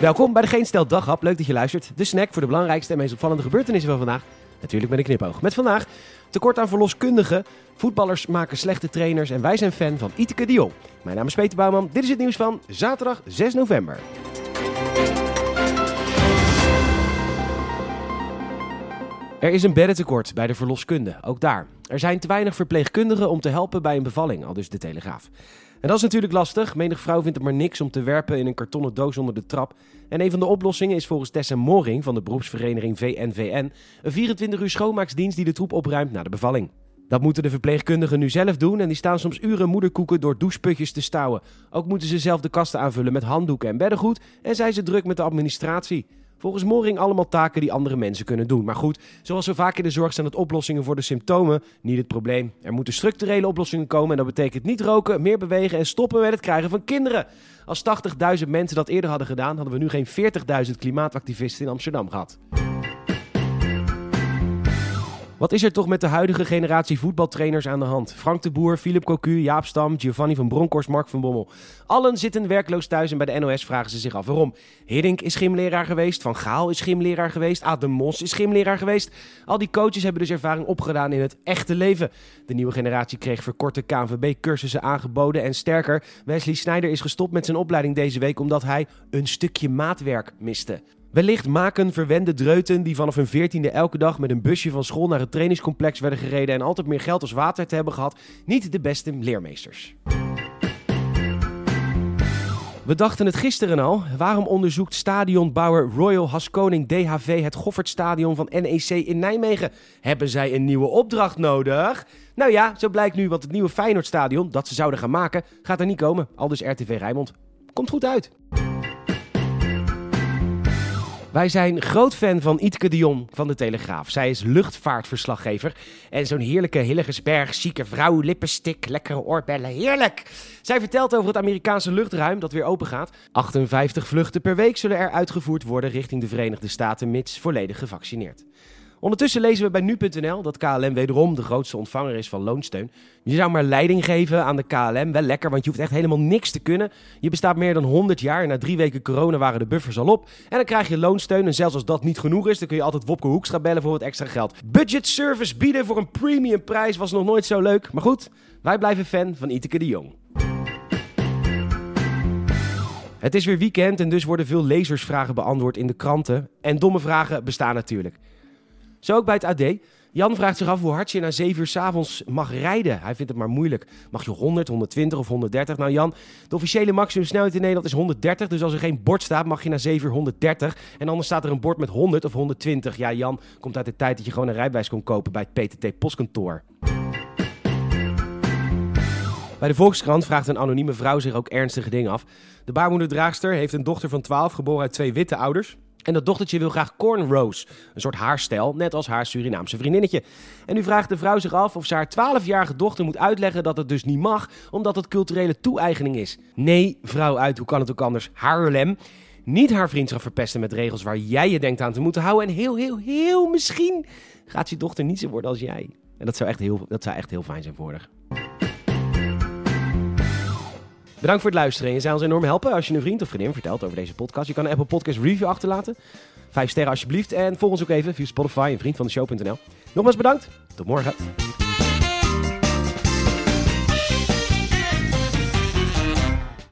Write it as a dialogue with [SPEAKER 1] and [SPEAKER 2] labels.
[SPEAKER 1] Welkom bij de Geen Stel Daghap. Leuk dat je luistert. De snack voor de belangrijkste en meest opvallende gebeurtenissen van vandaag. Natuurlijk met een knipoog. Met vandaag tekort aan verloskundigen, voetballers maken slechte trainers en wij zijn fan van Iteke de Jong. Mijn naam is Peter Bouwman. Dit is het nieuws van zaterdag 6 november. Er is een beddentekort bij de verloskunde, ook daar. Er zijn te weinig verpleegkundigen om te helpen bij een bevalling, al dus de Telegraaf. En dat is natuurlijk lastig. Menig vrouw vindt het maar niks om te werpen in een kartonnen doos onder de trap. En een van de oplossingen is volgens Tessa Moring van de beroepsvereniging VNVN een 24 uur schoonmaaksdienst die de troep opruimt na de bevalling. Dat moeten de verpleegkundigen nu zelf doen en die staan soms uren moederkoeken door doucheputjes te stouwen. Ook moeten ze zelf de kasten aanvullen met handdoeken en beddengoed en zijn ze druk met de administratie. Volgens Moring allemaal taken die andere mensen kunnen doen. Maar goed, zoals zo vaak in de zorg zijn het oplossingen voor de symptomen niet het probleem. Er moeten structurele oplossingen komen en dat betekent niet roken, meer bewegen en stoppen met het krijgen van kinderen. Als 80.000 mensen dat eerder hadden gedaan, hadden we nu geen 40.000 klimaatactivisten in Amsterdam gehad. Wat is er toch met de huidige generatie voetbaltrainers aan de hand? Frank de Boer, Philip Cocu, Jaap Stam, Giovanni van Bronckhorst, Mark van Bommel. Allen zitten werkloos thuis en bij de NOS vragen ze zich af waarom. Hiddink is gymleraar geweest, Van Gaal is gymleraar geweest, Adem Mos is gymleraar geweest. Al die coaches hebben dus ervaring opgedaan in het echte leven. De nieuwe generatie kreeg verkorte KNVB-cursussen aangeboden en sterker, Wesley Sneijder is gestopt met zijn opleiding deze week omdat hij een stukje maatwerk miste. Wellicht maken verwende dreuten die vanaf hun veertiende elke dag met een busje van school naar het trainingscomplex werden gereden en altijd meer geld als water te hebben gehad, niet de beste leermeesters. We dachten het gisteren al. Waarom onderzoekt stadionbouwer Royal Haskoning DHV het Goffertstadion van NEC in Nijmegen? Hebben zij een nieuwe opdracht nodig? Nou ja, zo blijkt nu, want het nieuwe Feyenoordstadion dat ze zouden gaan maken, gaat er niet komen. Al dus RTV Rijnmond. Komt goed uit. Wij zijn groot fan van Itke de van de Telegraaf. Zij is luchtvaartverslaggever. En zo'n heerlijke Hillegersberg, zieke vrouw, lippenstick, lekkere oorbellen, heerlijk! Zij vertelt over het Amerikaanse luchtruim dat weer open gaat. 58 vluchten per week zullen er uitgevoerd worden richting de Verenigde Staten, mits volledig gevaccineerd. Ondertussen lezen we bij nu.nl dat KLM wederom de grootste ontvanger is van loonsteun. Je zou maar leiding geven aan de KLM. Wel lekker, want je hoeft echt helemaal niks te kunnen. Je bestaat meer dan 100 jaar na drie weken corona waren de buffers al op. En dan krijg je loonsteun. En zelfs als dat niet genoeg is, dan kun je altijd Wopke Hoekstra bellen voor wat extra geld. Budget service bieden voor een premium prijs was nog nooit zo leuk. Maar goed, wij blijven fan van Iteke de Jong. Het is weer weekend en dus worden veel lezersvragen beantwoord in de kranten. En domme vragen bestaan natuurlijk. Zo ook bij het AD. Jan vraagt zich af hoe hard je na 7 uur s'avonds mag rijden. Hij vindt het maar moeilijk. Mag je 100, 120 of 130? Nou Jan, de officiële maximumsnelheid in Nederland is 130. Dus als er geen bord staat, mag je na 7 uur 130. En anders staat er een bord met 100 of 120. Ja, Jan komt uit de tijd dat je gewoon een rijbewijs kon kopen bij het PTT-postkantoor. Bij de Volkskrant vraagt een anonieme vrouw zich ook ernstige dingen af. De baarmoederdraagster heeft een dochter van 12, geboren uit twee witte ouders. En dat dochtertje wil graag cornrows, een soort haarstijl, net als haar Surinaamse vriendinnetje. En nu vraagt de vrouw zich af of ze haar 12-jarige dochter moet uitleggen dat het dus niet mag, omdat het culturele toe-eigening is. Nee, vrouw uit, hoe kan het ook anders? Haarlem. Niet haar vriendschap verpesten met regels waar jij je denkt aan te moeten houden. En heel, heel, heel misschien gaat je dochter niet zo worden als jij. En dat zou echt heel, dat zou echt heel fijn zijn voor haar. Bedankt voor het luisteren. Je zou ons enorm helpen als je een vriend of vriendin vertelt over deze podcast. Je kan een Apple Podcast review achterlaten. Vijf sterren alsjeblieft. En volg ons ook even via Spotify en vriend van de show.nl. Nogmaals bedankt. Tot morgen.